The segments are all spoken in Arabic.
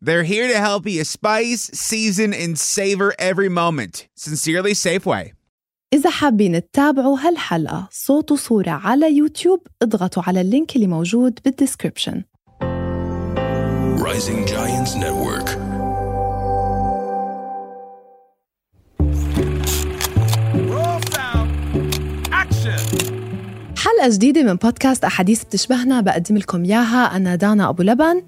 They're here to help you spice, season, and savor every moment. Sincerely, Safeway. إذا حابين تتابعوا هالحلقة صوت وصورة على يوتيوب اضغطوا على ال link اللي موجود بال description Rising Giants Network. Roll sound. Action. حلقة جديدة من بودكاست أحاديث بتشبهنا بقدم لكم إياها أنا دانا أبو لبن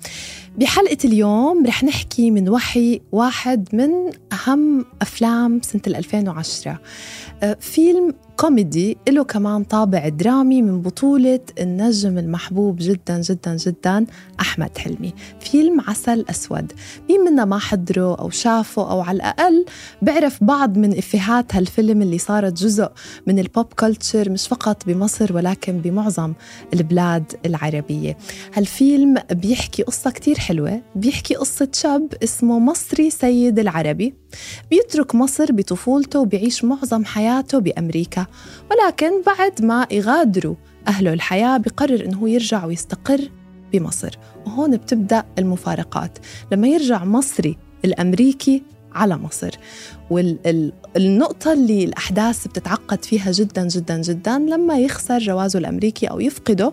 بحلقة اليوم رح نحكي من وحي واحد من أهم أفلام سنة 2010 أه، فيلم كوميدي له كمان طابع درامي من بطولة النجم المحبوب جدا جدا جدا أحمد حلمي. فيلم عسل أسود. مين منا ما حضره أو شافه أو على الأقل بعرف بعض من إفيهات هالفيلم اللي صارت جزء من ال pop culture مش فقط بمصر ولكن بمعظم البلاد العربية. هالفيلم بيحكي قصة كتير حلوة بيحكي قصة شاب اسمه مصري سيد العربي. بيترك مصر بطفولته وبيعيش معظم حياته بأمريكا ولكن بعد ما يغادروا أهله الحياة بقرر إنه يرجع ويستقر بمصر. وهون بتبدأ المفارقات لما يرجع مصري الأمريكي على مصر. والنقطة اللي الأحداث بتتعقد فيها جدا جدا جدا لما يخسر جوازه الأمريكي أو يفقده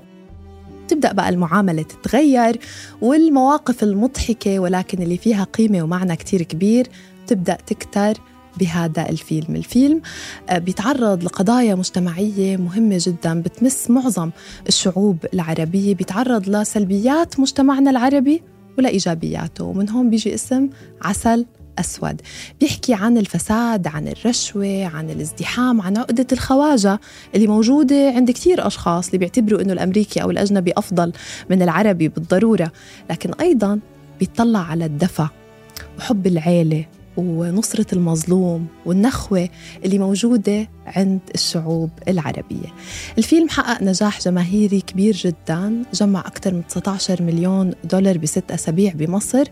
تبدأ بقى المعاملة تتغير والمواقف المضحكة ولكن اللي فيها قيمة ومعنى كتير كبير تبدأ تكتر بهذا الفيلم. الفيلم آه، بيتعرض لقضايا مجتمعية مهمة جدا بتمس معظم الشعوب العربية بيتعرض لسلبيات مجتمعنا العربي ولإيجابياته. ومن هون بيجي اسم عسل أسود بيحكي عن الفساد عن الرشوة عن الازدحام عن عقدة الخواجة اللي موجودة عند كتير أشخاص اللي بيعتبروا أنه الأمريكي أو الأجنبي أفضل من العربي بالضرورة. لكن أيضا بيطلع على الدفى وحب العيلة ونصرة المظلوم والنخوة اللي موجودة عند الشعوب العربية. الفيلم حقق نجاح جماهيري كبير جدا جمع أكثر من 19 مليون دولار بست أسابيع بمصر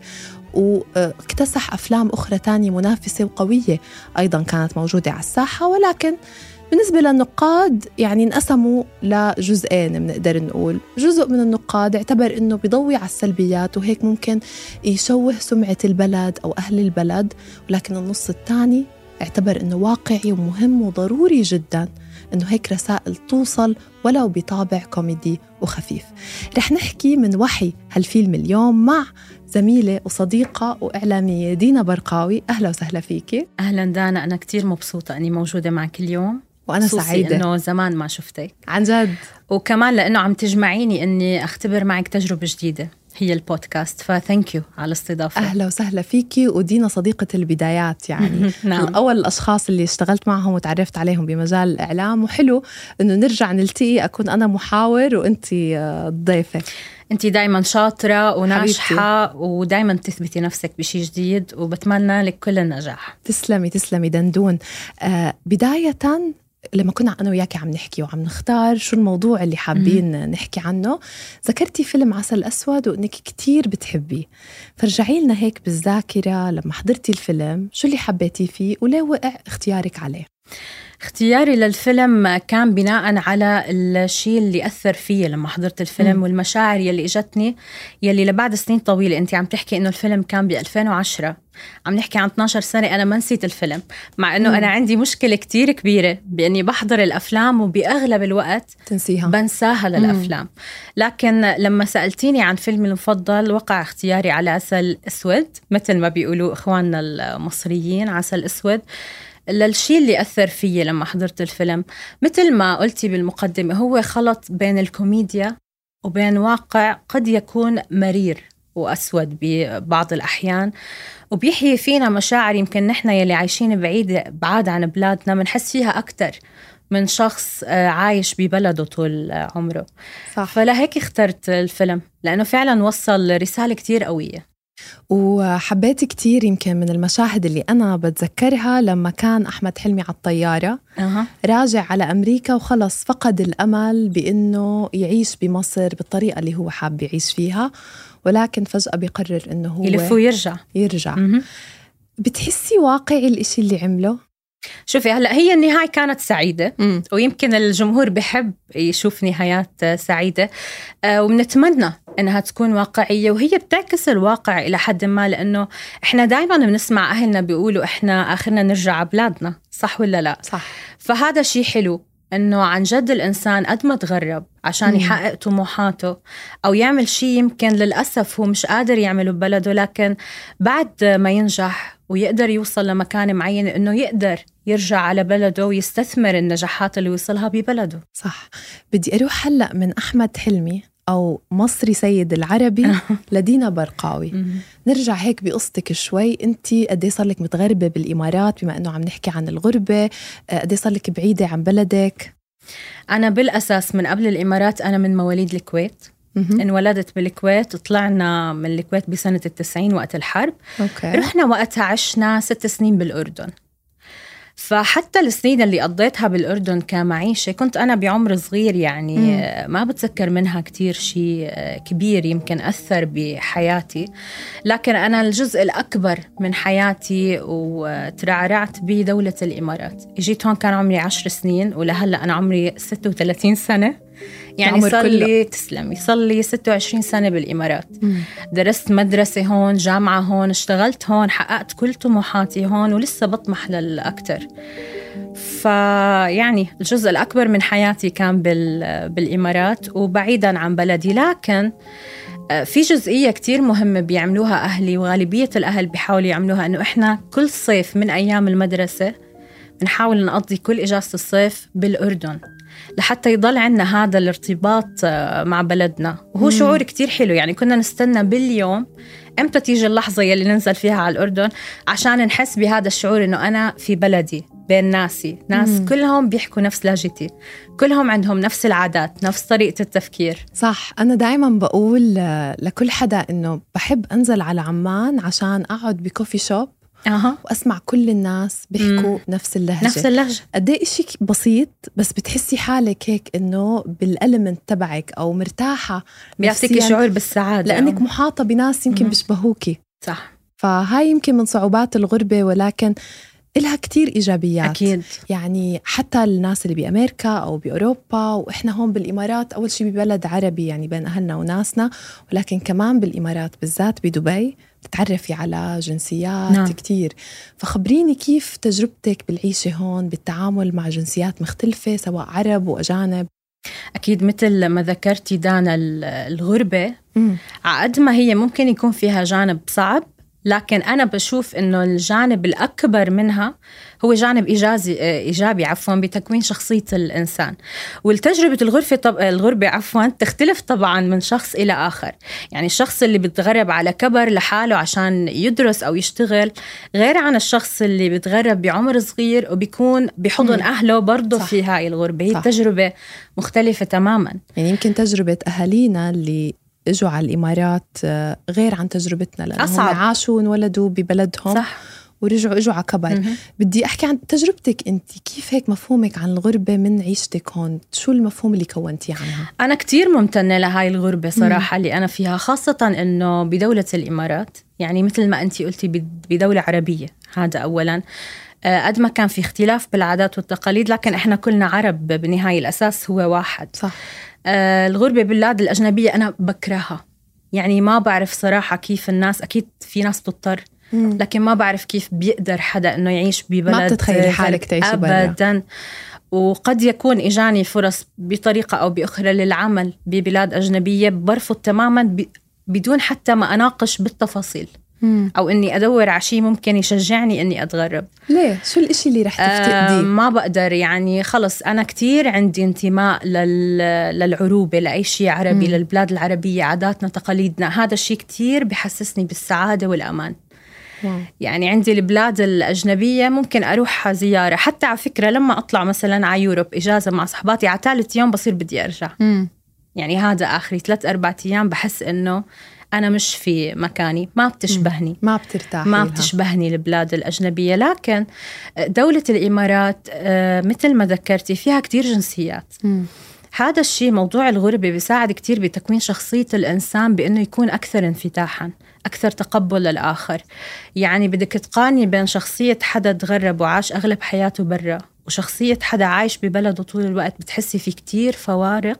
واكتسح أفلام أخرى تانية منافسة وقوية أيضا كانت موجودة على الساحة ولكن بالنسبة للنقاد يعني انقسموا لجزئين بنقدر نقول. جزء من النقاد اعتبر إنه بيضوي على السلبيات وهيك ممكن يشوه سمعة البلد أو أهل البلد. ولكن النص الثاني اعتبر إنه واقعي ومهم وضروري جدا إنه هيك رسائل توصل ولو بطابع كوميدي وخفيف. رح نحكي من وحي هالفيلم اليوم مع زميلة وصديقة وإعلامية دينا برقاوي. أهلا وسهلا فيكي. أهلا دانا أنا كتير مبسوطة أني موجودة معك اليوم. وأنا خصوصي سعيدة. إنه زمان ما شفتك. عن جد. وكمان لإنه عم تجمعيني إني أختبر معك تجربة جديدة. هي البودكاست. فثانك يو على الاستضافة. أهلا وسهلا فيكي ودينا صديقة البدايات يعني. نعم. من أول الأشخاص اللي اشتغلت معهم وتعرفت عليهم بمجال الإعلام. وحلو إنه نرجع نلتقي أكون أنا محاور وأنت آه، ضيفة أنت دائما شاطرة وناجحة ودائما تثبتي نفسك بشيء جديد. وبتمنى لك كل النجاح. تسلمي تسلمي دندون. آه بداية لما كنا أنا وياكي عم نحكي وعم نختار شو الموضوع اللي حابين نحكي عنه ذكرتي فيلم عسل أسود وإنك كتير بتحبيه. فرجعي لنا هيك بالذاكرة لما حضرتي الفيلم شو اللي حبيتي فيه وليه وقع اختيارك عليه؟ اختياري للفيلم كان بناء على الشيء اللي أثر فيي لما حضرت الفيلم مم. والمشاعر يلي إجتني يلي لبعد سنين طويلة. أنت عم تحكي إنه الفيلم كان ب 2010 عم نحكي عن 12 سنة. أنا ما نسيت الفيلم مع إنه مم. أنا عندي مشكلة كتير كبيرة بإني بحضر الأفلام وبأغلب الوقت تنسيها. بنساها للأفلام. لكن لما سألتيني عن فيلمي المفضل وقع اختياري على عسل أسود مثل ما بيقولوا إخواننا المصريين عسل أسود. للشيء اللي أثر فيي لما حضرت الفيلم. مثل ما قلتي بالمقدمة هو خلط بين الكوميديا وبين واقع قد يكون مرير وأسود ببعض الأحيان وبيحيي فينا مشاعر يمكن نحن يلي عايشين بعيد بعاد عن بلادنا بنحس فيها أكتر من شخص آه، عايش ببلده طول آه، عمره. صح. فلهيك اخترت الفيلم لأنه فعلا وصل رسالة كتير قوية. وحبيت كتير يمكن من المشاهد اللي أنا بتذكرها لما كان أحمد حلمي على الطيارة أها. راجع على أمريكا وخلص فقد الأمل بأنه يعيش بمصر بالطريقة اللي هو حاب يعيش فيها ولكن فجأة بيقرر أنه هو يلف ويرجع يرجع مهم. بتحسي واقعي الإشي اللي عمله؟ شوفي هلأ هي النهاية كانت سعيدة ويمكن الجمهور بحب يشوف نهايات سعيدة آه، وبنتمنى إنها تكون واقعية وهي بتعكس الواقع إلى حد ما لأنه إحنا دائما بنسمع أهلنا بيقولوا إحنا آخرنا نرجع على بلادنا صح ولا لا؟ صح. فهذا شيء حلو إنه عن جد الإنسان قد ما تغرب عشان مم. يحقق طموحاته أو يعمل شيء يمكن للأسف هو مش قادر يعمله ببلده لكن بعد ما ينجح ويقدر يوصل لمكان معين إنه يقدر يرجع على بلده ويستثمر النجاحات اللي وصلها ببلده. صح. بدي أروح هلأ من أحمد حلمي. أو مصري سيد العربي لدينا برقاوي. نرجع هيك بقصتك شوي. أنت قد إيه صار لك متغربة بالإمارات بما إنه عم نحكي عن الغربة؟ آه، قد إيه صار لك بعيدة عن بلدك؟ أنا بالأساس من قبل الإمارات أنا من مواليد الكويت. انولدت بالكويت طلعنا من الكويت بسنة التسعين وقت الحرب. Okay. رحنا وقتها عشنا ست سنين بالأردن. فحتى السنين اللي قضيتها بالأردن كمعيشة كنت أنا بعمر صغير يعني مم. آه، ما بتذكر منها كتير شيء آه، كبير يمكن أثر بحياتي. لكن أنا الجزء الأكبر من حياتي وترعرعت بدولة الإمارات. جيت هون كان عمري عشر سنين ولهلأ أنا عمري 36 سنة. يعني صار. لي تسلمي. صار لي 26 سنة بالإمارات. مم. درست مدرسة هون جامعة هون اشتغلت هون حققت كل طموحاتي هون ولسه بطمح للأكثر فيعني الجزء الأكبر من حياتي كان بال... بالإمارات وبعيدا عن بلدي. لكن آه، في جزئية كتير مهمة بيعملوها أهلي وغالبية الأهل بيحاولوا يعملوها إنه إحنا كل صيف من أيام المدرسة بنحاول نقضي كل إجازة الصيف بالأردن. لحتى يضل عنا هذا الارتباط آه، مع بلدنا. وهو شعور كتير حلو. يعني كنا نستنى باليوم إمتى تيجي اللحظة يلي ننزل فيها على الأردن عشان نحس بهذا الشعور إنه أنا في بلدي بين ناسي. ناس مم. كلهم بيحكوا نفس لهجتي. كلهم عندهم نفس العادات نفس طريقة التفكير. صح. أنا دايما بقول آه، لكل حدا إنه بحب أنزل على عمان عشان أقعد بكوفي شوب. أها. وأسمع كل الناس بيحكوا نفس اللهجة. نفس اللهجة. قد إيه شيء بسيط بس بتحسي حالك هيك إنه بالالمنت تبعك أو مرتاحة بيعطيكي شعور بالسعادة لأنك محاطة بناس يمكن. بيشبهوكي. صح. فهاي يمكن من صعوبات الغربة ولكن إلها كتير إيجابيات. أكيد. يعني حتى الناس اللي بأمريكا أو بأوروبا وإحنا هون بالإمارات أول شيء ببلد عربي يعني بين أهلنا وناسنا ولكن كمان بالإمارات بالذات بدبي. بتتعرفي على جنسيات نعم. كتير فخبريني كيف تجربتك بالعيشة هون بالتعامل مع جنسيات مختلفة سواء عرب وأجانب أكيد مثل ما ذكرتي دانا ال- الغربة مم. عقد ما هي ممكن يكون فيها جانب صعب لكن أنا بشوف إنه الجانب الأكبر منها هو جانب إيجازي إيجابي عفوا بتكوين شخصية الإنسان والتجربة الغرفة طب الغربة عفوا تختلف طبعا من شخص إلى آخر يعني الشخص اللي بيتغرب على كبر لحاله عشان يدرس أو يشتغل غير عن الشخص اللي بيتغرب بعمر صغير وبيكون بحضن. أهله برضه. في هاي الغربة هي صح. تجربة مختلفة تماما يعني يمكن تجربة أهالينا اللي إجوا على الإمارات آه، غير عن تجربتنا لأنه أصعب. هم عاشوا وانولدوا ببلدهم صح. ورجعوا إجوا على كبر. بدي أحكي عن تجربتك أنت كيف هيك مفهومك عن الغربة من عيشتك هون؟ شو المفهوم اللي كونتيه عنها؟ أنا كتير ممتنة لهاي الغربة صراحة اللي أنا فيها خاصة إنه بدولة الإمارات. يعني مثل ما أنت قلتي بد- بدولة عربية هذا أولا. آه، قد ما كان في اختلاف بالعادات والتقاليد لكن إحنا كلنا عرب بالنهاية الأساس هو واحد. صح. آه، الغربة بالبلاد الأجنبية أنا بكرهها يعني ما بعرف صراحة كيف الناس أكيد في ناس بتضطر لكن ما بعرف كيف بيقدر حدا إنه يعيش ببلد ما بتتخيلي. حالك تعيشي برا. ابدا وقد يكون إجاني فرص بطريقة أو بأخرى للعمل ببلاد أجنبية برفض تماما. بدون حتى ما أناقش بالتفاصيل مم. أو إني أدور على شيء ممكن يشجعني إني أتغرب ليه شو الإشي اللي رح آه تفتقديه ما بقدر يعني خلص أنا كتير عندي انتماء لل... للعروبة لأي شيء عربي مم. للبلاد العربية عاداتنا تقاليدنا هذا الشيء كتير بحسسني بالسعادة والأمان واو. يعني عندي البلاد الأجنبية ممكن أروح زيارة حتى على فكرة لما أطلع مثلا على يوروب إجازة مع صحباتي على ثالث يوم بصير بدي أرجع مم. يعني هذا آخري ثلاث أربع أيام بحس إنه أنا مش في مكاني ما بتشبهني. ما بترتاح ما بتشبهني البلاد الأجنبية. لكن دولة الإمارات آه، مثل ما ذكرتي فيها كتير جنسيات. هذا الشيء موضوع الغربة بيساعد كتير بتكوين شخصية الإنسان بأنه يكون أكثر انفتاحا أكثر تقبل للآخر. يعني بدك تقارني بين شخصية حدا تغرب وعاش أغلب حياته برا. وشخصية حدا عايش ببلده طول الوقت بتحسي في كتير فوارق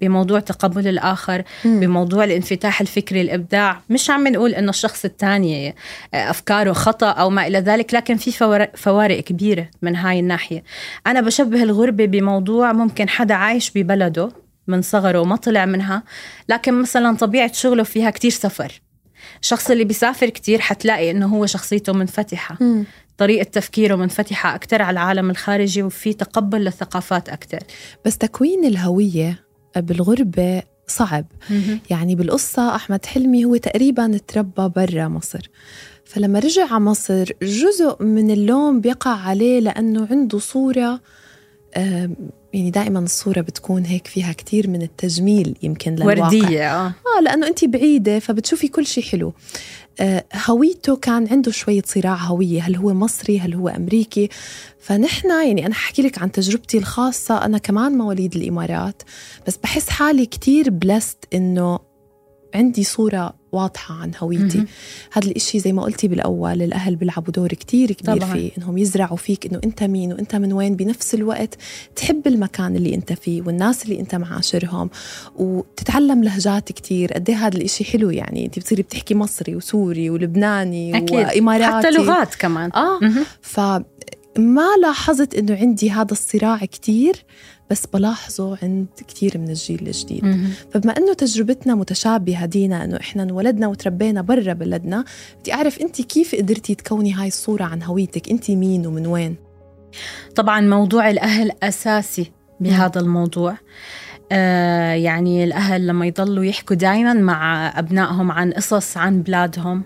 بموضوع تقبل الآخر مم. بموضوع الانفتاح الفكري الإبداع مش عم نقول إنه الشخص الثاني آه، أفكاره خطأ أو ما إلى ذلك لكن في فوار- فوارق كبيرة من هاي الناحية أنا بشبه الغربة بموضوع ممكن حدا عايش ببلده من صغره وما طلع منها لكن مثلا طبيعة شغله فيها كتير سفر الشخص اللي بيسافر كتير حتلاقي إنه هو شخصيته منفتحة مم. طريقة تفكيره منفتحة أكثر على العالم الخارجي وفي تقبل للثقافات أكثر بس تكوين الهوية بالغربة صعب. يعني بالقصة أحمد حلمي هو تقريبا تربى برا مصر. فلما رجع على مصر جزء من اللوم بيقع عليه لأنه عنده صورة يعني دائما الصورة بتكون هيك فيها كتير من التجميل يمكن للواقع. وردية آه. آه لأنه أنت بعيدة فبتشوفي كل شيء حلو. هويته كان عنده شوية صراع هوية. هل هو مصري؟ هل هو أمريكي؟ فنحن يعني أنا حكي لك عن تجربتي الخاصة. أنا كمان مواليد الإمارات. بس بحس حالي كتير بلست إنه عندي صورة واضحة عن هويتي. هذا الإشي زي ما قلتي بالأول الأهل بيلعبوا دور كتير كبير طبعاً. فيه إنهم يزرعوا فيك إنه أنت مين وأنت من وين. بنفس الوقت تحب المكان اللي أنت فيه والناس اللي أنت معاشرهم وتتعلم لهجات كتير. قد إيه هذا الإشي حلو يعني. أنت بتصيري بتحكي مصري وسوري ولبناني أكيد. وإماراتي. حتى لغات كمان. آه. مهم. فما لاحظت إنه عندي هذا الصراع كتير بس بلاحظه عند كتير من الجيل الجديد. مهم. فبما إنه تجربتنا متشابهة دينا إنه إحنا انولدنا وتربينا برا بلدنا بدي أعرف أنت كيف قدرتي تكوني هاي الصورة عن هويتك؟ أنت مين ومن وين؟ طبعا موضوع الأهل أساسي بهذا الموضوع. آه يعني الأهل لما يضلوا يحكوا دائما مع أبنائهم عن قصص عن بلادهم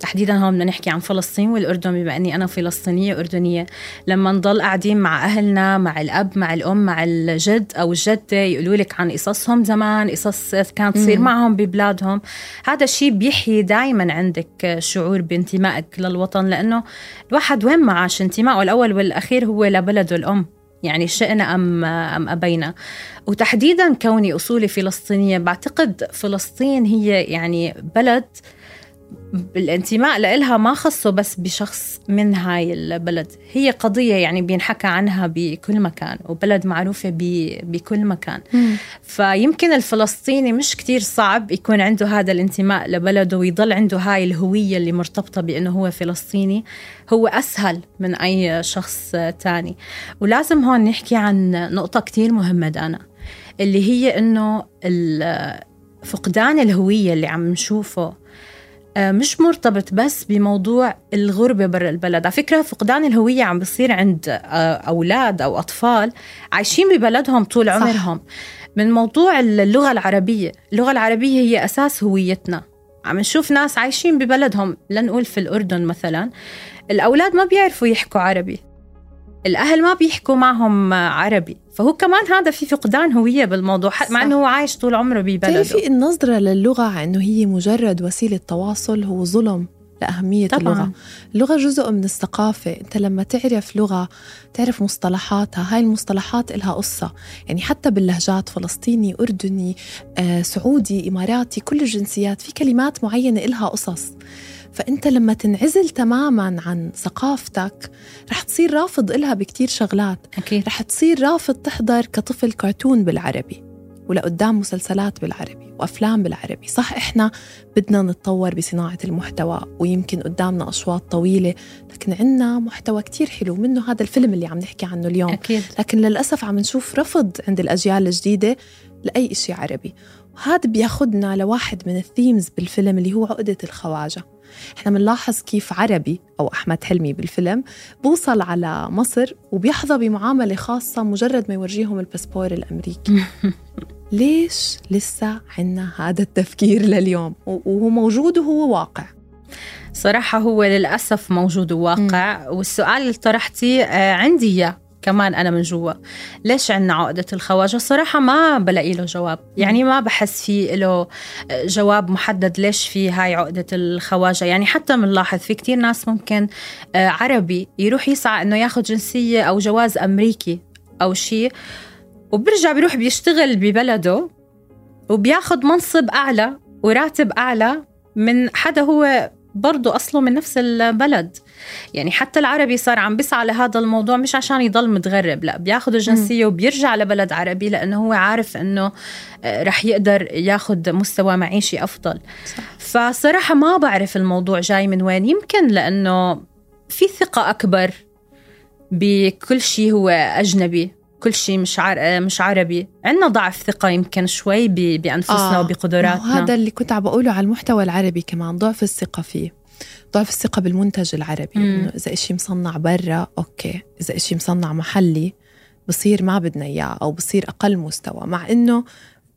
تحديدا هون بدنا نحكي عن فلسطين والأردن بما أني أنا فلسطينية أردنية. لما نضل قاعدين مع أهلنا مع الأب مع الأم مع الجد أو الجدة يقولوا لك عن قصصهم زمان قصص كانت تصير. معهم ببلادهم. هذا الشيء بيحيي دائما عندك شعور بانتمائك للوطن لأنه الواحد وين ما عاش انتمائه؟ الأول والأخير هو لبلده الأم يعني شئنا أم أم أبينا. وتحديدا كوني أصولي فلسطينية بعتقد فلسطين هي يعني بلد الانتماء لإلها ما خصه بس بشخص من هاي البلد. هي قضية يعني بينحكى عنها بكل مكان وبلد معروفة بكل مكان. فيمكن الفلسطيني مش كتير صعب يكون عنده هذا الانتماء لبلده ويضل عنده هاي الهوية اللي مرتبطة بأنه هو فلسطيني. هو أسهل من أي شخص تاني. ولازم هون نحكي عن نقطة كتير مهمة دانا اللي هي أنه فقدان الهوية اللي عم نشوفه مش مرتبط بس بموضوع الغربة برا البلد. على فكرة فقدان الهوية عم بصير عند آه، أولاد أو أطفال عايشين ببلدهم طول صح. عمرهم. من موضوع اللغة العربية اللغة العربية هي أساس هويتنا. عم نشوف ناس عايشين ببلدهم لنقول في الأردن مثلا الأولاد ما بيعرفوا يحكوا عربي. الأهل ما بيحكوا معهم عربي. فهو كمان هذا في فقدان هوية بالموضوع حتى مع صح. أنه هو عايش طول عمره ببلده. بتعرفي النظرة للغة إنه هي مجرد وسيلة تواصل هو ظلم لأهمية طبعاً. اللغة؟ اللغة جزء من الثقافة. أنت لما تعرف لغة تعرف مصطلحاتها هاي المصطلحات إلها قصة. يعني حتى باللهجات فلسطيني أردني آه، سعودي إماراتي كل الجنسيات في كلمات معينة إلها قصص. فأنت لما تنعزل تماما عن ثقافتك رح تصير رافض إلها بكتير شغلات. أكيد. رح تصير رافض تحضر كطفل كرتون بالعربي ولقدام مسلسلات بالعربي وأفلام بالعربي. صح إحنا بدنا نتطور بصناعة المحتوى ويمكن قدامنا أشواط طويلة لكن عنا محتوى كتير حلو منه هذا الفيلم اللي عم نحكي عنه اليوم. أكيد. لكن للأسف عم نشوف رفض عند الأجيال الجديدة لأي إشي عربي. وهذا بياخدنا لواحد من ال themes بالفيلم اللي هو عقدة الخواجة. إحنا بنلاحظ كيف عربي أو أحمد حلمي بالفيلم بوصل على مصر وبيحظى بمعاملة خاصة مجرد ما يورجيهم الباسبور الأمريكي. ليش لسه عنا هذا التفكير لليوم؟ وهو موجود وهو واقع. صراحة هو للأسف موجود وواقع. والسؤال اللي طرحتيه آه، عندي إياه. كمان أنا من جوا. ليش عنا عقدة الخواجة؟ الصراحة ما بلاقي له جواب. يعني ما بحس في له جواب محدد ليش في هاي عقدة الخواجة. يعني حتى بنلاحظ في كتير ناس ممكن آه، عربي يروح يسعى إنه ياخد جنسية أو جواز أمريكي أو شيء وبرجع بيروح بيشتغل ببلده وبياخد منصب أعلى وراتب أعلى من حدا هو برضه أصله من نفس البلد. يعني حتى العربي صار عم بيسعى لهذا الموضوع مش عشان يضل متغرب لا بياخذ الجنسية وبيرجع لبلد عربي لأنه هو عارف أنه آه، رح يقدر ياخذ مستوى معيشي أفضل. صح. فصراحة ما بعرف الموضوع جاي من وين. يمكن لأنه في ثقة أكبر بكل شيء هو أجنبي. كل شيء مش عر... مش عربي. عندنا ضعف ثقة يمكن شوي ب... بأنفسنا آه. وبقدراتنا. هذا اللي كنت عم بقوله على المحتوى العربي كمان ضعف الثقة فيه. ضعف الثقة بالمنتج العربي. إنه إذا إشي مصنع برا okay. إذا إشي مصنع محلي بصير ما بدنا إياه أو بصير أقل مستوى. مع إنه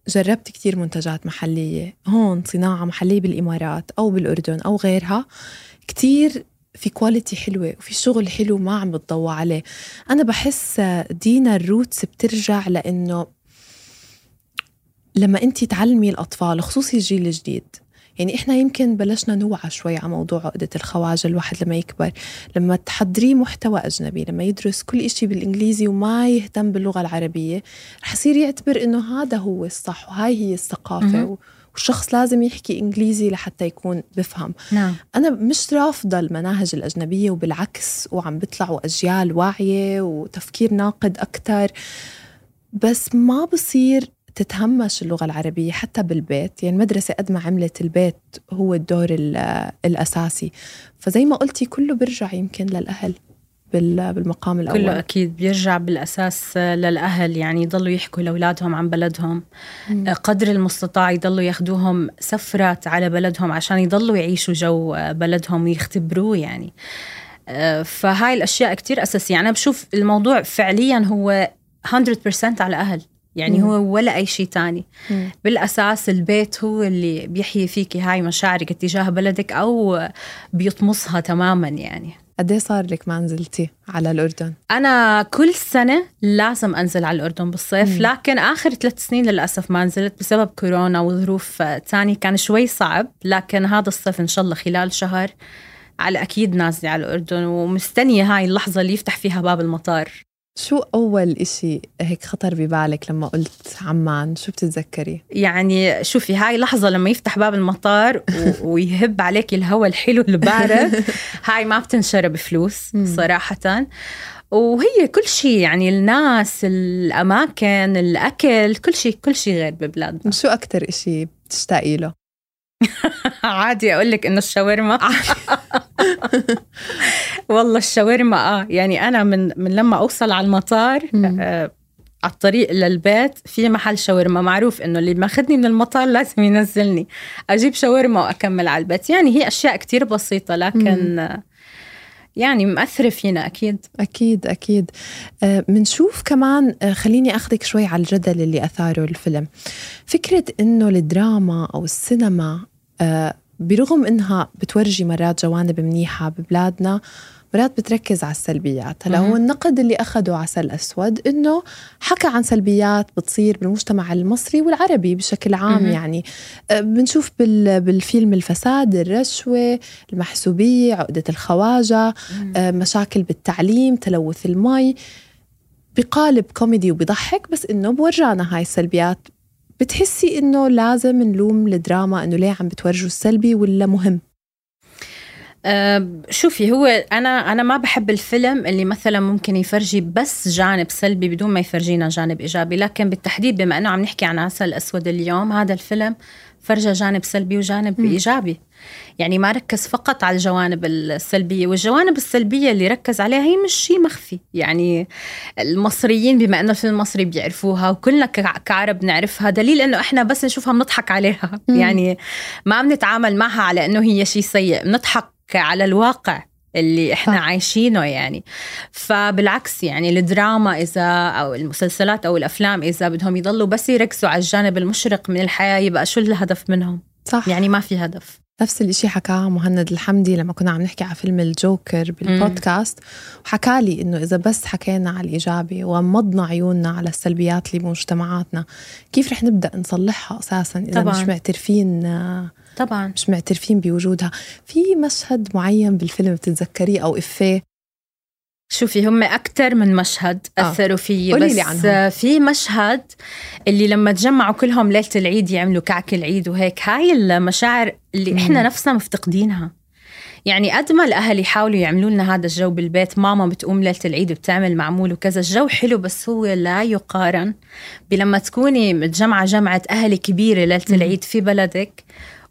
جربت كتير منتجات محلية هون صناعة محلية بالإمارات أو بالأردن أو غيرها كتير في quality حلوة وفي شغل حلو ما عم بتضوى عليه. أنا بحس دينا ال roots بترجع لأنه لما أنت تعلمي الأطفال خصوصي الجيل الجديد يعني إحنا يمكن بلشنا نوعى شوي على موضوع عقدة الخواجة الواحد لما يكبر لما تحضريه محتوى أجنبي لما يدرس كل إشي بالإنجليزي وما يهتم باللغة العربية رح يصير يعتبر إنه هذا هو الصح وهاي هي الثقافة والشخص لازم يحكي إنجليزي لحتى يكون بفهم. نعم. أنا مش رافضة المناهج الأجنبية وبالعكس وعم بيطلعوا أجيال واعية وتفكير ناقد أكتر. بس ما بصير تتهمش اللغة العربية حتى بالبيت. يعني المدرسة قد ما عملت البيت هو الدور الأساسي. فزي ما قلتي كله برجع يمكن للأهل. بالمقام الأول. كله أكيد بيرجع بالأساس للأهل يعني يضلوا يحكوا لأولادهم عن بلدهم. مم. قدر المستطاع يضلوا ياخدوهم سفرات على بلدهم عشان يضلوا يعيشوا جو بلدهم ويختبروه يعني. فهاي الأشياء كتير أساسية. أنا بشوف الموضوع فعليا هو 100% على الأهل يعني مم. هو ولا أي شيء تاني. مم. بالأساس البيت هو اللي بيحيي فيكي هاي مشاعرك تجاه بلدك أو بيطمسها تماما يعني. قد إيه صار لك ما نزلتي على الأردن؟ أنا كل سنة لازم أنزل على الأردن بالصيف مم. لكن آخر ثلاث سنين للأسف ما نزلت بسبب كورونا وظروف ثانية كان شوي صعب لكن هذا الصيف إن شاء الله خلال شهر على أكيد نازلة على الأردن ومستنية هاي اللحظة اللي يفتح فيها باب المطار شو أول إشي هيك خطر ببالك لما قلت عمان شو بتتذكري؟ يعني شوفي هاي لحظة لما يفتح باب المطار ويهب عليك الهواء الحلو البارد هاي ما بتنشرى بفلوس صراحة وهي كل شيء يعني الناس الأماكن الأكل كل شيء كل شيء غير ببلادنا شو أكتر إشي بتشتاقي له؟ عادي أقول لك إنه الشاورما. والله الشاورما آه يعني أنا من من لما أوصل على المطار آه على الطريق للبيت في محل شاورما. معروف إنه اللي ماخذني من المطار لازم ينزلني. أجيب شاورما وأكمل على البيت. يعني هي أشياء كتير بسيطة لكن مم. يعني مأثرة فينا أكيد. أكيد أكيد. بنشوف آه كمان آه خليني أخذك شوي على الجدل اللي أثاره الفيلم. فكرة إنه الدراما أو السينما برغم إنها بتورجي مرات جوانب منيحة ببلادنا مرات بتركز على السلبيات. هلأ هو النقد اللي أخده عسل أسود إنه حكى عن سلبيات بتصير بالمجتمع المصري والعربي بشكل عام يعني. آه، بنشوف بالفيلم الفساد الرشوة المحسوبية عقدة الخواجة آه، مشاكل بالتعليم تلوث المي. بقالب كوميدي وبضحك بس إنه بورجانا هاي السلبيات بتحسي إنه لازم نلوم الدراما إنه ليه عم بتورجوا السلبي ولا مهم؟ أه شوفي هو أنا أنا ما بحب الفيلم اللي مثلا ممكن يفرجي بس جانب سلبي بدون ما يفرجينا جانب إيجابي لكن بالتحديد بما إنه عم نحكي عن عسل أسود اليوم هذا الفيلم فرجى جانب سلبي وجانب م. إيجابي يعني ما ركز فقط على الجوانب السلبية والجوانب السلبية اللي ركز عليها هي مش شيء مخفي يعني المصريين بما إنه الفيلم المصري بيعرفوها وكلنا كعرب نعرفها دليل إنه إحنا بس نشوفها بنضحك عليها م. يعني ما بنتعامل معها على إنه هي شيء سيء بنضحك على الواقع اللي إحنا صح. عايشينه يعني. فبالعكس يعني الدراما إذا أو المسلسلات أو الأفلام إذا بدهم يضلوا بس يركزوا على الجانب المشرق من الحياة يبقى شو الهدف منهم؟ صح. يعني ما في هدف. نفس الإشي حكاه مهند الحمدي لما كنا عم نحكي على فيلم الجوكر بالبودكاست. وحكى لي إنه إذا بس حكينا على الإيجابي وغمضنا عيوننا على السلبيات اللي بمجتمعاتنا كيف رح نبدأ نصلحها أساسا إذا طبعاً. مش معترفين طبعا مش معترفين بوجودها في مشهد معين بالفيلم بتتذكريه أو إفيه شوفي هم أكثر من مشهد آه. أثروا فيي قولي بس عنهم. آه، في مشهد اللي لما تجمعوا كلهم ليلة العيد يعملوا كعك العيد وهيك هاي المشاعر اللي مم. إحنا نفسنا مفتقدينها يعني قد ما الأهل يحاولوا يعملوا لنا هذا الجو بالبيت ماما بتقوم ليلة العيد وبتعمل معمول وكذا الجو حلو بس هو لا يقارن بلما تكوني متجمعة جمعة أهل كبيرة ليلة. العيد في بلدك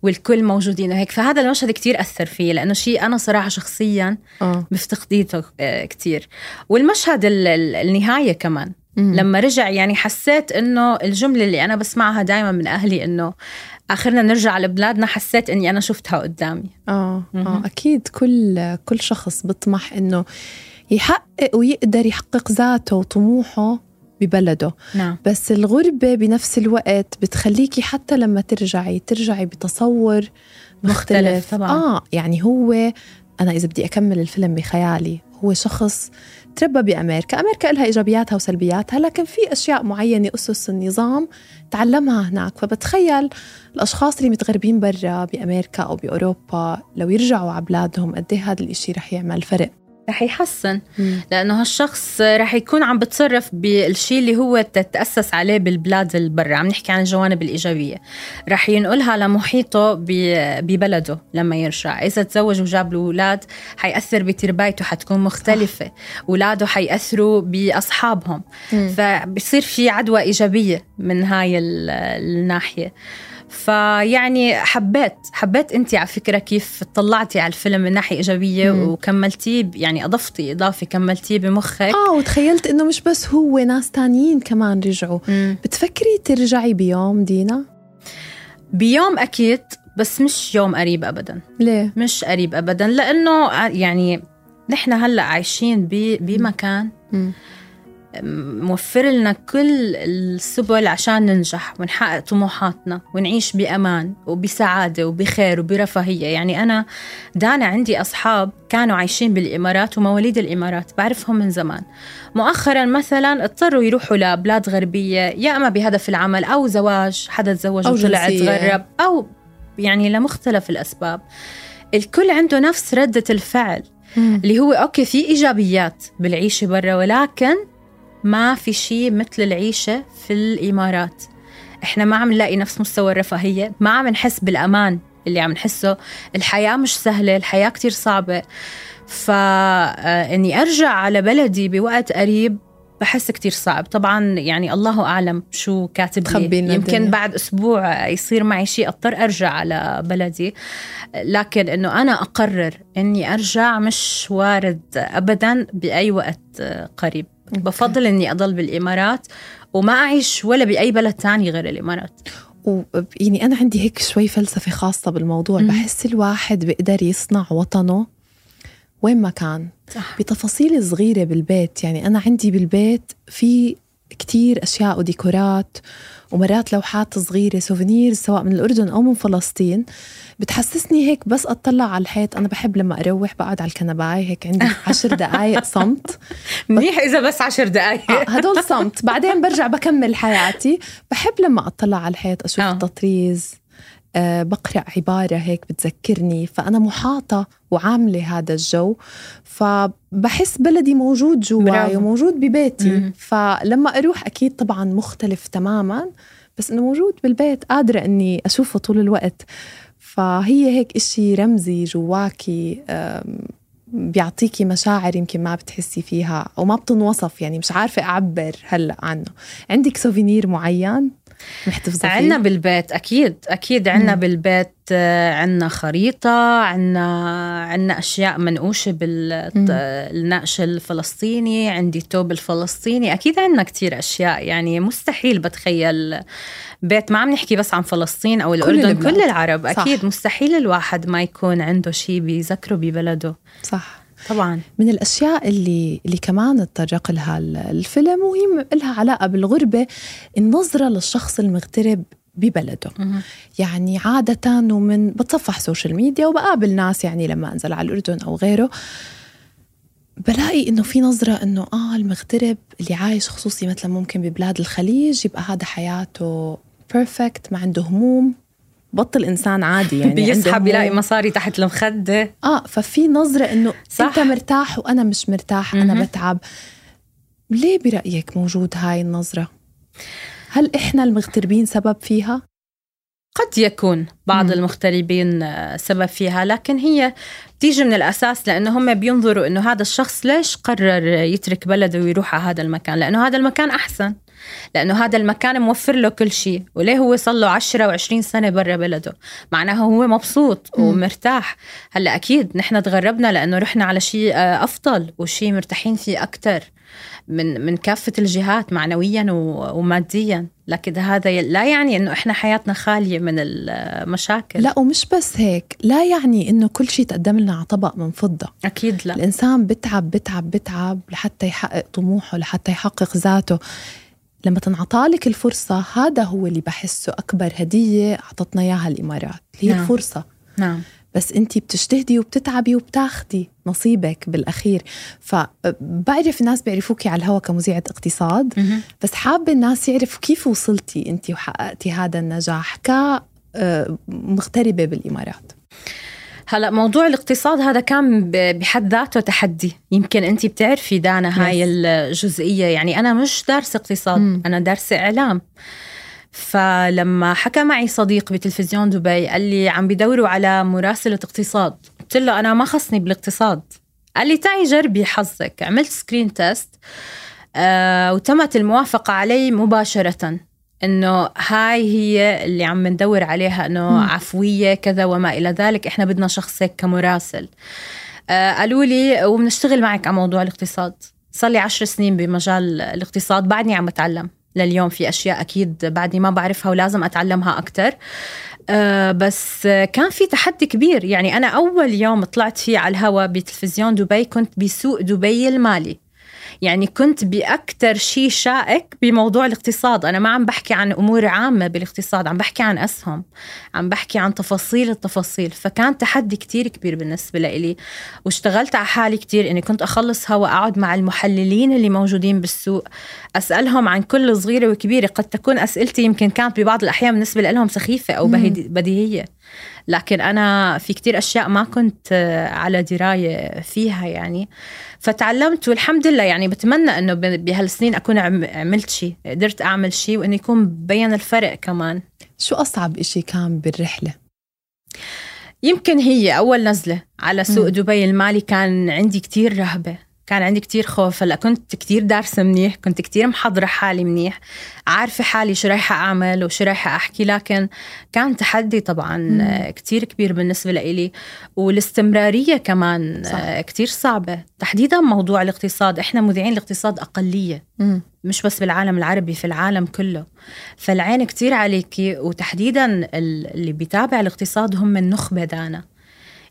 والكل موجودين وهيك فهذا المشهد كتير أثر فيي لأنه شيء أنا صراحة شخصياً آه مفتقديته آه، كتير والمشهد ال- ال- النهاية كمان مم. لما رجع يعني حسيت إنه الجملة اللي أنا بسمعها دائما من أهلي إنه آخرنا نرجع لبلادنا حسيت إني أنا شفتها قدامي آه آه. أكيد كل كل شخص بيطمح إنه يحقق ويقدر يحقق ذاته وطموحه ببلده. نعم. بس الغربة بنفس الوقت بتخليكي حتى لما ترجعي ترجعي بتصور مختلف, مختلف طبعاً. آه يعني هو أنا إذا بدي أكمل الفيلم بخيالي هو شخص تربى بأمريكا، أمريكا لها إيجابياتها وسلبياتها لكن في أشياء معينة أسس النظام تعلمها هناك. فبتخيل الأشخاص اللي متغربين برا بأمريكا أو بأوروبا لو يرجعوا على بلادهم قد إيه هذا الإشي رح يعمل فرق. رح يحسن. لأنه هالشخص رح يكون عم بتصرف بالشيء اللي هو تتأسس عليه بالبلاد البرة. عم نحكي عن الجوانب الإيجابية. رح ينقلها لمحيطه ببلده لما يرجع. إذا تزوج وجاب له أولاد حيأثر بتربايته حتكون مختلفة. أولاده حيأثروا بأصحابهم. فبصير في عدوى إيجابية من هاي ال- الناحية. فيعني حبيت حبيت انت على فكرة كيف طلعتي على الفيلم من ناحية إيجابية مم. وكملتيه يعني أضفتي إضافة كملتيه بمخك آه وتخيلت إنه مش بس هو ناس تانيين كمان رجعوا مم. بتفكري ترجعي بيوم دينا؟ بيوم أكيد بس مش يوم قريب ابدا ليه؟ مش قريب ابدا لأنه ع- يعني نحن هلأ عايشين بمكان مم. موفر لنا كل السبل عشان ننجح ونحقق طموحاتنا ونعيش بأمان وبسعادة وبخير وبرفاهية. يعني أنا دانا عندي أصحاب كانوا عايشين بالإمارات ومواليد الإمارات بعرفهم من زمان. مؤخرا مثلا اضطروا يروحوا لبلاد غربية يا أما بهدف العمل أو زواج حدا تزوج وطلع. تغرب أو يعني لمختلف الأسباب. الكل عنده نفس ردة الفعل اللي هو أوكي في إيجابيات بالعيشة برا ولكن ما في شيء مثل العيشة في الإمارات. إحنا ما عم نلاقي نفس مستوى الرفاهية ما عم نحس بالأمان اللي عم نحسه. الحياة مش سهلة الحياة كتير صعبة. فاني أرجع على بلدي بوقت قريب بحس كتير صعب. طبعا يعني الله أعلم شو كاتب لي. يمكن الدنيا. بعد أسبوع يصير معي شيء أضطر أرجع على بلدي. لكن إنه أنا أقرر إني أرجع مش وارد ابدا بأي وقت قريب. بفضل إني أضل بالإمارات وما أعيش ولا بأي بلد تاني غير الإمارات. و يعني أنا عندي هيك شوي فلسفة خاصة بالموضوع. مم. بحس الواحد بيقدر يصنع وطنه وين ما كان. صح. بتفاصيل صغيرة بالبيت. يعني أنا عندي بالبيت في كتير أشياء وديكورات ومرات لوحات صغيرة souvenirs سواء من الأردن أو من فلسطين. بتحسسني هيك بس أطلع على الحيط. أنا بحب لما أروح بقعد على الكنباي هيك عندي عشر دقايق صمت. منيح إذا بس عشر دقائق آه هدول صمت. بعدين برجع بكمل حياتي. بحب لما أطلع على الحيط أشوف آه. التطريز. بقرأ عبارة هيك بتذكرني فأنا محاطة وعاملة هذا الجو فبحس بلدي موجود جواي. وموجود ببيتي مم. فلما أروح أكيد طبعا مختلف تماما بس إنه موجود بالبيت قادرة إني أشوفه طول الوقت فهي هيك إشي رمزي جواكي بيعطيكي مشاعر يمكن ما بتحسي فيها أو ما بتنوصف يعني مش عارفة أعبر هلأ عنه عندك سوفينير معين محتفظة فيه؟ عنا بالبيت أكيد أكيد عنا مم. بالبيت آه، عنا خريطة عنا عنا أشياء منقوشة مم. بالنقش الفلسطيني عندي توب الفلسطيني أكيد عنا كتير أشياء يعني مستحيل بتخيل بيت ما عم نحكي بس عن فلسطين أو الأردن البلاد. كل العرب صح. أكيد مستحيل الواحد ما يكون عنده شيء بيذكره ببلده صح طبعا. من الأشياء اللي اللي كمان تطرق لها ال- الفيلم وهي لها علاقة بالغربة النظرة للشخص المغترب ببلده. مهم. يعني عادة ومن بتصفح social media وبقابل ناس يعني لما أنزل على الأردن أو غيره بلاقي إنه في نظرة إنه آه المغترب اللي عايش خصوصي مثلا ممكن ببلاد الخليج يبقى هذا حياته بيرفكت ما عنده هموم. بطل إنسان عادي يعني بيسحب يلاقي. مصاري تحت المخدة آه ففي نظرة إنه صح. أنت مرتاح وأنا مش مرتاح أنا. بتعب ليه برأيك موجود هاي النظرة؟ هل إحنا المغتربين سبب فيها؟ قد يكون بعض مم. المغتربين آه، سبب فيها لكن هي بتيجي من الأساس لأنه هم بينظروا أنه هذا الشخص ليش قرر يترك بلده ويروح على هذا المكان لأنه هذا المكان أحسن لأنه هذا المكان موفر له كل شيء. وليه هو صار له 10 و20 سنة برا بلده؟ معناها هو مبسوط. ومرتاح. هلأ أكيد نحن تغربنا لأنه رحنا على شيء آه، أفضل وشيء مرتاحين فيه أكتر من من كافة الجهات معنويا وماديا. لكن هذا لا يعني إنه إحنا حياتنا خالية من المشاكل لا ومش بس هيك. لا يعني إنه كل شيء تقدم لنا على طبق من فضة. أكيد لا. الإنسان بتعب بتعب بتعب لحتى يحقق طموحه لحتى يحقق ذاته. لما تنعطالك الفرصة هذا هو اللي بحسه أكبر هدية أعطتنا إياها الإمارات هي نعم. الفرصة نعم بس انت بتجتهدي وبتتعبي وبتاخدي نصيبك بالأخير فبعرف الناس بيعرفوكي على الهوا كمذيعه اقتصاد مهم. بس حابة الناس يعرفوا كيف وصلتي انت وحققتي هذا النجاح كمغتربه بالإمارات هلا موضوع الاقتصاد هذا كان بحد ذاته تحدي. يمكن انت بتعرفي دانا هاي Yes. الجزئية. يعني أنا مش دارسة اقتصاد مم. أنا دارسة إعلام. فلما حكى معي صديق بتلفزيون دبي قال لي عم بدوروا على مراسلة اقتصاد. قلت له أنا ما خصني بالاقتصاد. قال لي تعي جربي حظك. عملت screen test آه وتمت الموافقة علي مباشرة. إنه هاي هي اللي عم ندور عليها إنه. عفوية كذا وما إلى ذلك إحنا بدنا شخص هيك كمراسل. آه قالوا لي وبنشتغل معك على موضوع الاقتصاد. صار لي عشر سنين بمجال الاقتصاد بعدني عم بتعلم. لليوم في أشياء أكيد بعدني ما بعرفها ولازم أتعلمها أكثر آه بس كان في تحدي كبير. يعني أنا أول يوم طلعت فيه على الهواء بتلفزيون دبي كنت بسوق دبي المالي. يعني كنت بأكتر شيء شائك بموضوع الاقتصاد. أنا ما عم بحكي عن أمور عامة بالاقتصاد عم بحكي عن أسهم عم بحكي عن تفاصيل التفاصيل. فكان تحدي كتير كبير بالنسبة لإلي واشتغلت على حالي كتير إني كنت أخلص هوا أقعد مع المحللين اللي موجودين بالسوق أسألهم عن كل صغيرة وكبيرة. قد تكون أسئلتي يمكن كانت ببعض الأحيان بالنسبة لهم سخيفة أو بديهية. لكن أنا في كتير أشياء ما كنت آه، على دراية فيها يعني. فتعلمت والحمد لله يعني بتمنى إنه بهالسنين أكون عم- عملت شيء قدرت أعمل شيء وإنه يكون بين الفرق كمان. شو أصعب إشي كان بالرحلة؟ يمكن هي أول نزلة على سوق. دبي المالي كان عندي كتير رهبة. كان عندي كتير خوف. هلأ كنت كتير دارسة منيح كنت كتير محضرة حالي منيح عارفة حالي شو رايحة أعمل وشو رايحة أحكي. لكن كان تحدي طبعا مم. كتير كبير بالنسبة لإلي. والاستمرارية كمان صح. كتير صعبة. تحديدا موضوع الاقتصاد. إحنا مذيعين الاقتصاد أقلية. مش بس بالعالم العربي في العالم كله. فالعين كتير عليكي. وتحديدا ال- اللي بيتابع الاقتصاد هم النخبة دانا.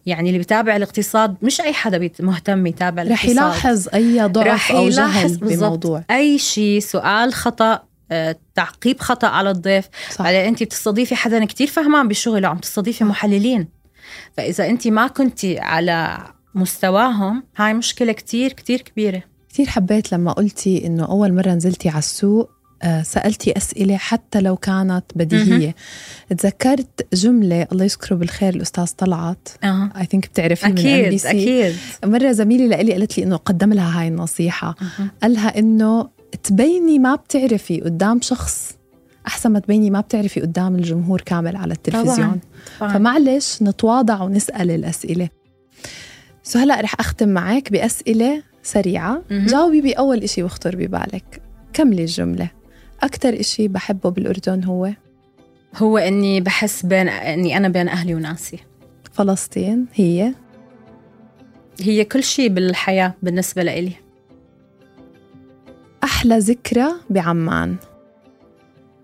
يعني اللي بيتابع الاقتصاد مش أي حدا مهتم يتابع رح الاقتصاد. يلاحظ أي ضعف رح أو يلاحظ جهل بالضبط. بموضوع. أي شيء سؤال خطأ آه، تعقيب خطأ على الضيف. صح. بعدين أنت بتستضيفي حدا كتير فهمان بشغله عم تستضيفي محللين. فإذا أنت ما كنتي على مستواهم هاي مشكلة كتير كتير كبيرة. كثير حبيت لما قلتي إنه أول مرة نزلتي على السوق سألتي أسئلة حتى لو كانت بديهية تذكرت جملة الله يذكره بالخير الأستاذ طلعت. I think بتعرفيه من أكيد NBC. أكيد مرة زميلي لإلي قالت لي إنه قدم لها هاي النصيحة أه. قالها إنه تبيني ما بتعرفي قدام شخص أحسن ما تبيني ما بتعرفي قدام الجمهور كامل على التلفزيون طبعاً. فمعلش نتواضع ونسأل الأسئلة so هلا رح أختم معك بأسئلة سريعة مهم. جاوبي بأول إشي بخطر ببالك كملي الجملة أكتر إشي بحبه بالأردن هو؟ هو إني بحس بين إني أنا بين أهلي وناسي. فلسطين هي؟ هي كل شيء بالحياة بالنسبة لإلي. أحلى ذكرى بعمان؟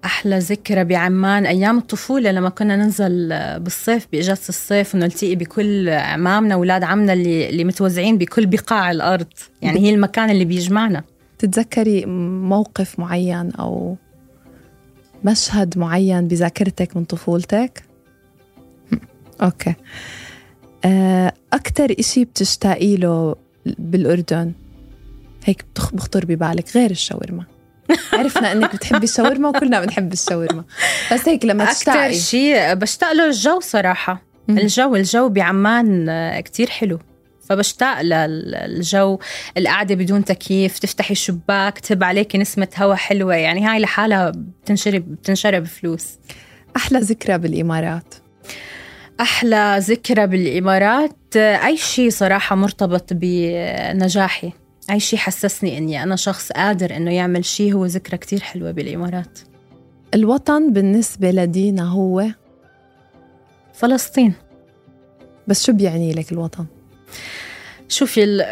أحلى ذكرى بعمان أيام الطفولة لما كنا ننزل بالصيف بإجازة الصيف ونلتقي بكل عمامنا واولاد عمنا اللي اللي متوزعين بكل بقاع الأرض. يعني هي المكان اللي بيجمعنا. تتذكري موقف معين أو مشهد معين بذاكرتك من طفولتك؟ هم، أوكي. آه، أكتر إشي بتشتاقي له بالأردن؟ هيك بخطر ببالك غير الشاورما. عرفنا إنك بتحبي الشاورما وكلنا بنحب الشاورما. بس هيك لما تشتاقي. شيء بشتاق له الجو صراحة. مم. الجو الجو بعمان آه، كتير حلو. فبشتاق للجو القعدة بدون تكييف تفتحي الشباك تهب عليكي نسمة هواء حلوة. يعني هاي لحالها بتنشرب بتنشرب فلوس. أحلى ذكرى بالإمارات؟ أحلى ذكرى بالإمارات آه، أي شيء صراحة مرتبط بنجاحي أي شيء حسسني إني أنا شخص قادر إنه يعمل شيء هو ذكرى كتير حلوة بالإمارات. الوطن بالنسبة لدينا هو؟ فلسطين. بس شو بيعني لك الوطن؟ شوفي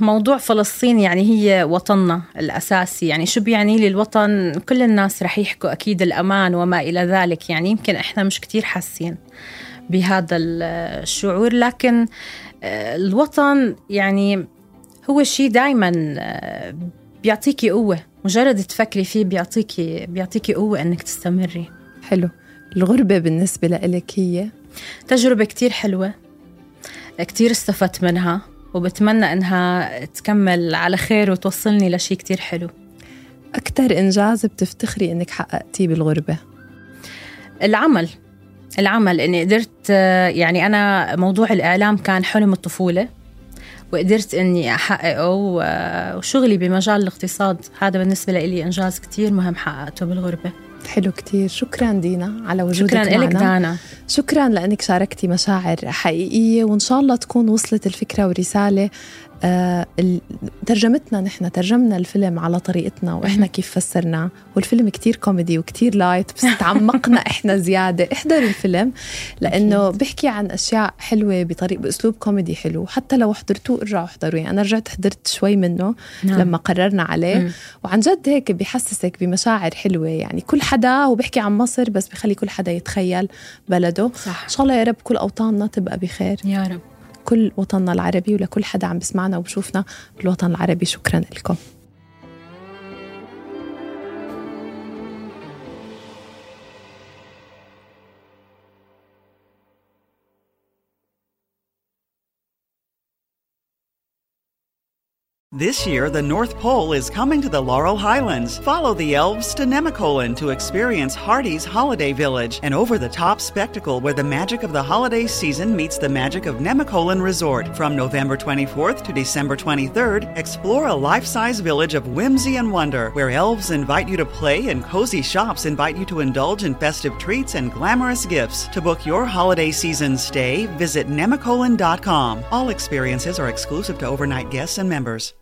موضوع فلسطين يعني هي وطننا الأساسي. يعني شو بيعني لي الوطن كل الناس رح يحكوا أكيد الأمان وما إلى ذلك. يعني يمكن إحنا مش كتير حاسين بهذا الشعور. لكن آه، الوطن يعني هو شيء دايما آه، بيعطيكي قوة. مجرد تفكري فيه بيعطيكي بيعطيكي قوة إنك تستمري. حلو. الغربة بالنسبة لإلك هي؟ تجربة كتير حلوة. كتير استفدت منها وبتمنى إنها تكمل على خير وتوصلني لشي كتير حلو. أكتر إنجاز بتفتخري إنك حققتيه بالغربة؟ العمل. العمل. إني قدرت يعني أنا موضوع الإعلام كان حلم الطفولة وقدرت إني أحققه وشغلي بمجال الاقتصاد. هذا بالنسبة لي إنجاز كتير مهم حققته بالغربة. حلو كتير شكرا دينا على وجودك شكرا لك معنا. دانا شكرا لأنك شاركتي مشاعر حقيقية وإن شاء الله تكون وصلت الفكرة ال- ترجمتنا نحن ترجمنا الفيلم على طريقتنا وإحنا كيف فسرناه والفيلم كتير كوميدي وكتير light بس تعمقنا إحنا زيادة. احضروا الفيلم لأنه بيحكي عن أشياء حلوة بطريق بأسلوب كوميدي حلو. حتى لو حضرتوه ارجعوا احضروا يعني أنا رجعت حضرت شوي منه نعم. لما قررنا عليه. مم. وعن جد هيك بيحسسك بمشاعر حلوة. يعني كل حدا هو عن مصر بس بخلي كل حدا يتخيل بلده. صح. إن شاء الله يا رب كل أوطاننا تبقى بخير. يا رب. كل وطننا العربي ولكل حدا عم بسمعنا وبشوفنا بالوطن العربي. شكرا لكم. This year, the North Pole is coming to the Laurel Highlands. Follow the elves to Nemacolin to experience Hardy's Holiday Village, an over the top spectacle where the magic of the holiday season meets the magic of Nemacolin Resort. From November 24th to December 23rd, explore a life size village of whimsy and wonder where elves invite you to play and cozy shops invite you to indulge in festive treats and glamorous gifts. To book your holiday season stay, visit nemacolin.com. All experiences are exclusive to overnight guests and members.